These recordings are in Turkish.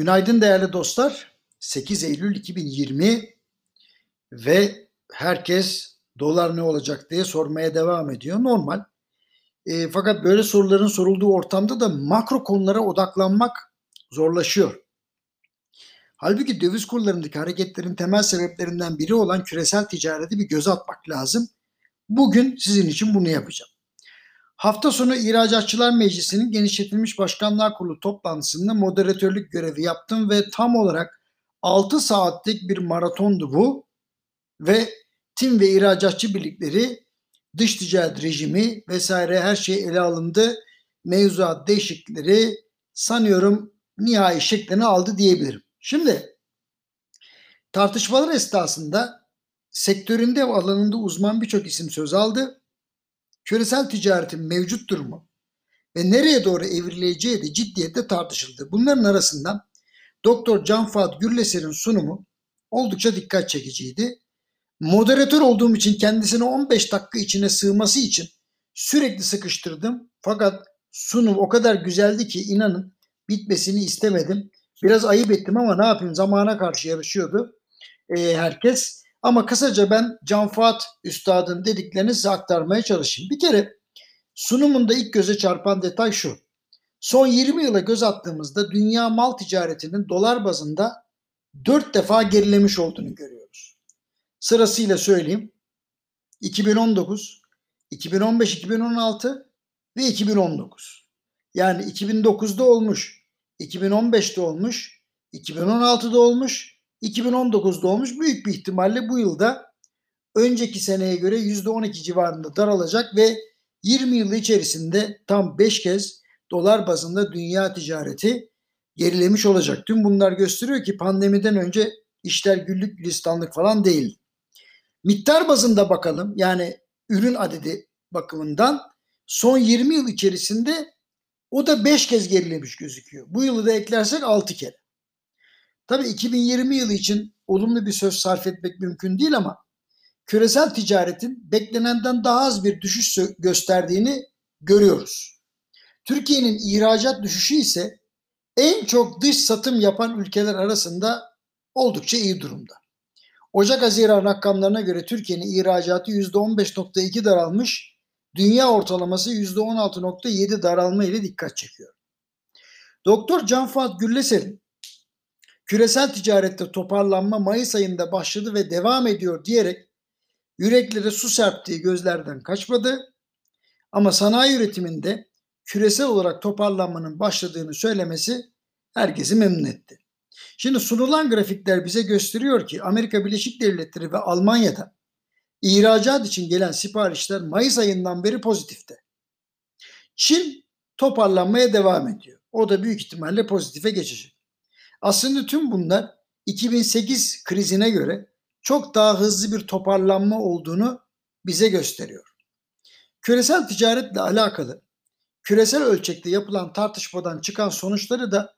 Günaydın değerli dostlar. 8 Eylül 2020 ve herkes dolar ne olacak diye sormaya devam ediyor. Normal. E, fakat böyle soruların sorulduğu ortamda da makro konulara odaklanmak zorlaşıyor. Halbuki döviz kurlarındaki hareketlerin temel sebeplerinden biri olan küresel ticareti bir göz atmak lazım. Bugün sizin için bunu yapacağım. Hafta sonu İhracatçılar Meclisi'nin genişletilmiş başkanlar kurulu toplantısında moderatörlük görevi yaptım ve tam olarak 6 saatlik bir maratondu bu ve tim ve ihracatçı birlikleri dış ticaret rejimi vesaire her şey ele alındı. Mevzuat değişiklikleri sanıyorum nihai şeklini aldı diyebilirim. Şimdi tartışmalar esnasında sektöründe ve alanında uzman birçok isim söz aldı küresel ticaretin mevcut durumu ve nereye doğru evrileceği de ciddiyetle tartışıldı. Bunların arasından Doktor Can Fuat Gürleser'in sunumu oldukça dikkat çekiciydi. Moderatör olduğum için kendisine 15 dakika içine sığması için sürekli sıkıştırdım. Fakat sunum o kadar güzeldi ki inanın bitmesini istemedim. Biraz ayıp ettim ama ne yapayım zamana karşı yarışıyordu e, herkes. Ama kısaca ben Can Fuat Üstad'ın dediklerini size aktarmaya çalışayım. Bir kere sunumunda ilk göze çarpan detay şu. Son 20 yıla göz attığımızda dünya mal ticaretinin dolar bazında 4 defa gerilemiş olduğunu görüyoruz. Sırasıyla söyleyeyim. 2019, 2015, 2016 ve 2019. Yani 2009'da olmuş, 2015'te olmuş, 2016'da olmuş 2019'da olmuş. Büyük bir ihtimalle bu yılda önceki seneye göre %12 civarında daralacak ve 20 yıl içerisinde tam 5 kez dolar bazında dünya ticareti gerilemiş olacak. Tüm bunlar gösteriyor ki pandemiden önce işler güllük gülistanlık falan değil. Miktar bazında bakalım yani ürün adedi bakımından son 20 yıl içerisinde o da 5 kez gerilemiş gözüküyor. Bu yılı da eklersek 6 kere. Tabii 2020 yılı için olumlu bir söz sarf etmek mümkün değil ama küresel ticaretin beklenenden daha az bir düşüş gösterdiğini görüyoruz. Türkiye'nin ihracat düşüşü ise en çok dış satım yapan ülkeler arasında oldukça iyi durumda. Ocak-Haziran rakamlarına göre Türkiye'nin ihracatı %15.2 daralmış, dünya ortalaması %16.7 daralma ile dikkat çekiyor. Doktor Can Fuat Gülleser'in küresel ticarette toparlanma Mayıs ayında başladı ve devam ediyor diyerek yüreklere su serptiği gözlerden kaçmadı. Ama sanayi üretiminde küresel olarak toparlanmanın başladığını söylemesi herkesi memnun etti. Şimdi sunulan grafikler bize gösteriyor ki Amerika Birleşik Devletleri ve Almanya'da ihracat için gelen siparişler Mayıs ayından beri pozitifte. Çin toparlanmaya devam ediyor. O da büyük ihtimalle pozitife geçecek. Aslında tüm bunlar 2008 krizine göre çok daha hızlı bir toparlanma olduğunu bize gösteriyor. Küresel ticaretle alakalı küresel ölçekte yapılan tartışmadan çıkan sonuçları da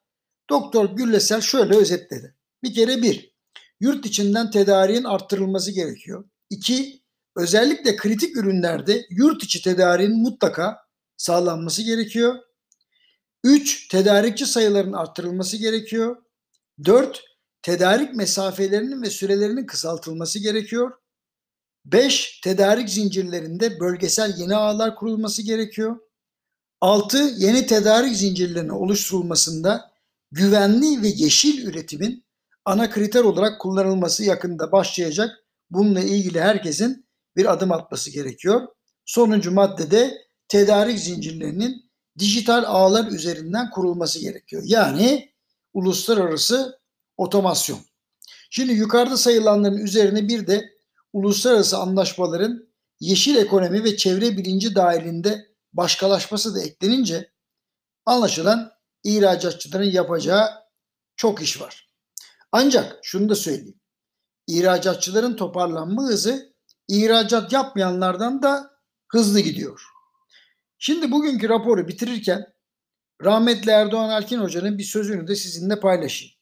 Doktor Güllesel şöyle özetledi. Bir kere bir, yurt içinden tedariğin arttırılması gerekiyor. İki, özellikle kritik ürünlerde yurt içi tedariğin mutlaka sağlanması gerekiyor. Üç, tedarikçi sayılarının arttırılması gerekiyor. 4. Tedarik mesafelerinin ve sürelerinin kısaltılması gerekiyor. 5. Tedarik zincirlerinde bölgesel yeni ağlar kurulması gerekiyor. 6. Yeni tedarik zincirlerinin oluşturulmasında güvenli ve yeşil üretimin ana kriter olarak kullanılması yakında başlayacak. Bununla ilgili herkesin bir adım atması gerekiyor. Sonuncu maddede tedarik zincirlerinin dijital ağlar üzerinden kurulması gerekiyor. Yani uluslararası otomasyon. Şimdi yukarıda sayılanların üzerine bir de uluslararası anlaşmaların yeşil ekonomi ve çevre bilinci dahilinde başkalaşması da eklenince anlaşılan ihracatçıların yapacağı çok iş var. Ancak şunu da söyleyeyim. İhracatçıların toparlanma hızı ihracat yapmayanlardan da hızlı gidiyor. Şimdi bugünkü raporu bitirirken Rahmetli Erdoğan Alkin Hoca'nın bir sözünü de sizinle paylaşayım.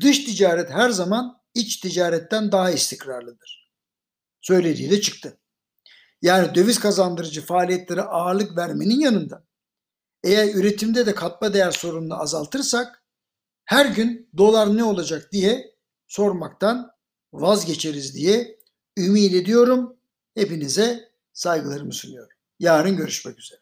Dış ticaret her zaman iç ticaretten daha istikrarlıdır. Söylediği de çıktı. Yani döviz kazandırıcı faaliyetlere ağırlık vermenin yanında eğer üretimde de katma değer sorununu azaltırsak her gün dolar ne olacak diye sormaktan vazgeçeriz diye ümit ediyorum. Hepinize saygılarımı sunuyorum. Yarın görüşmek üzere.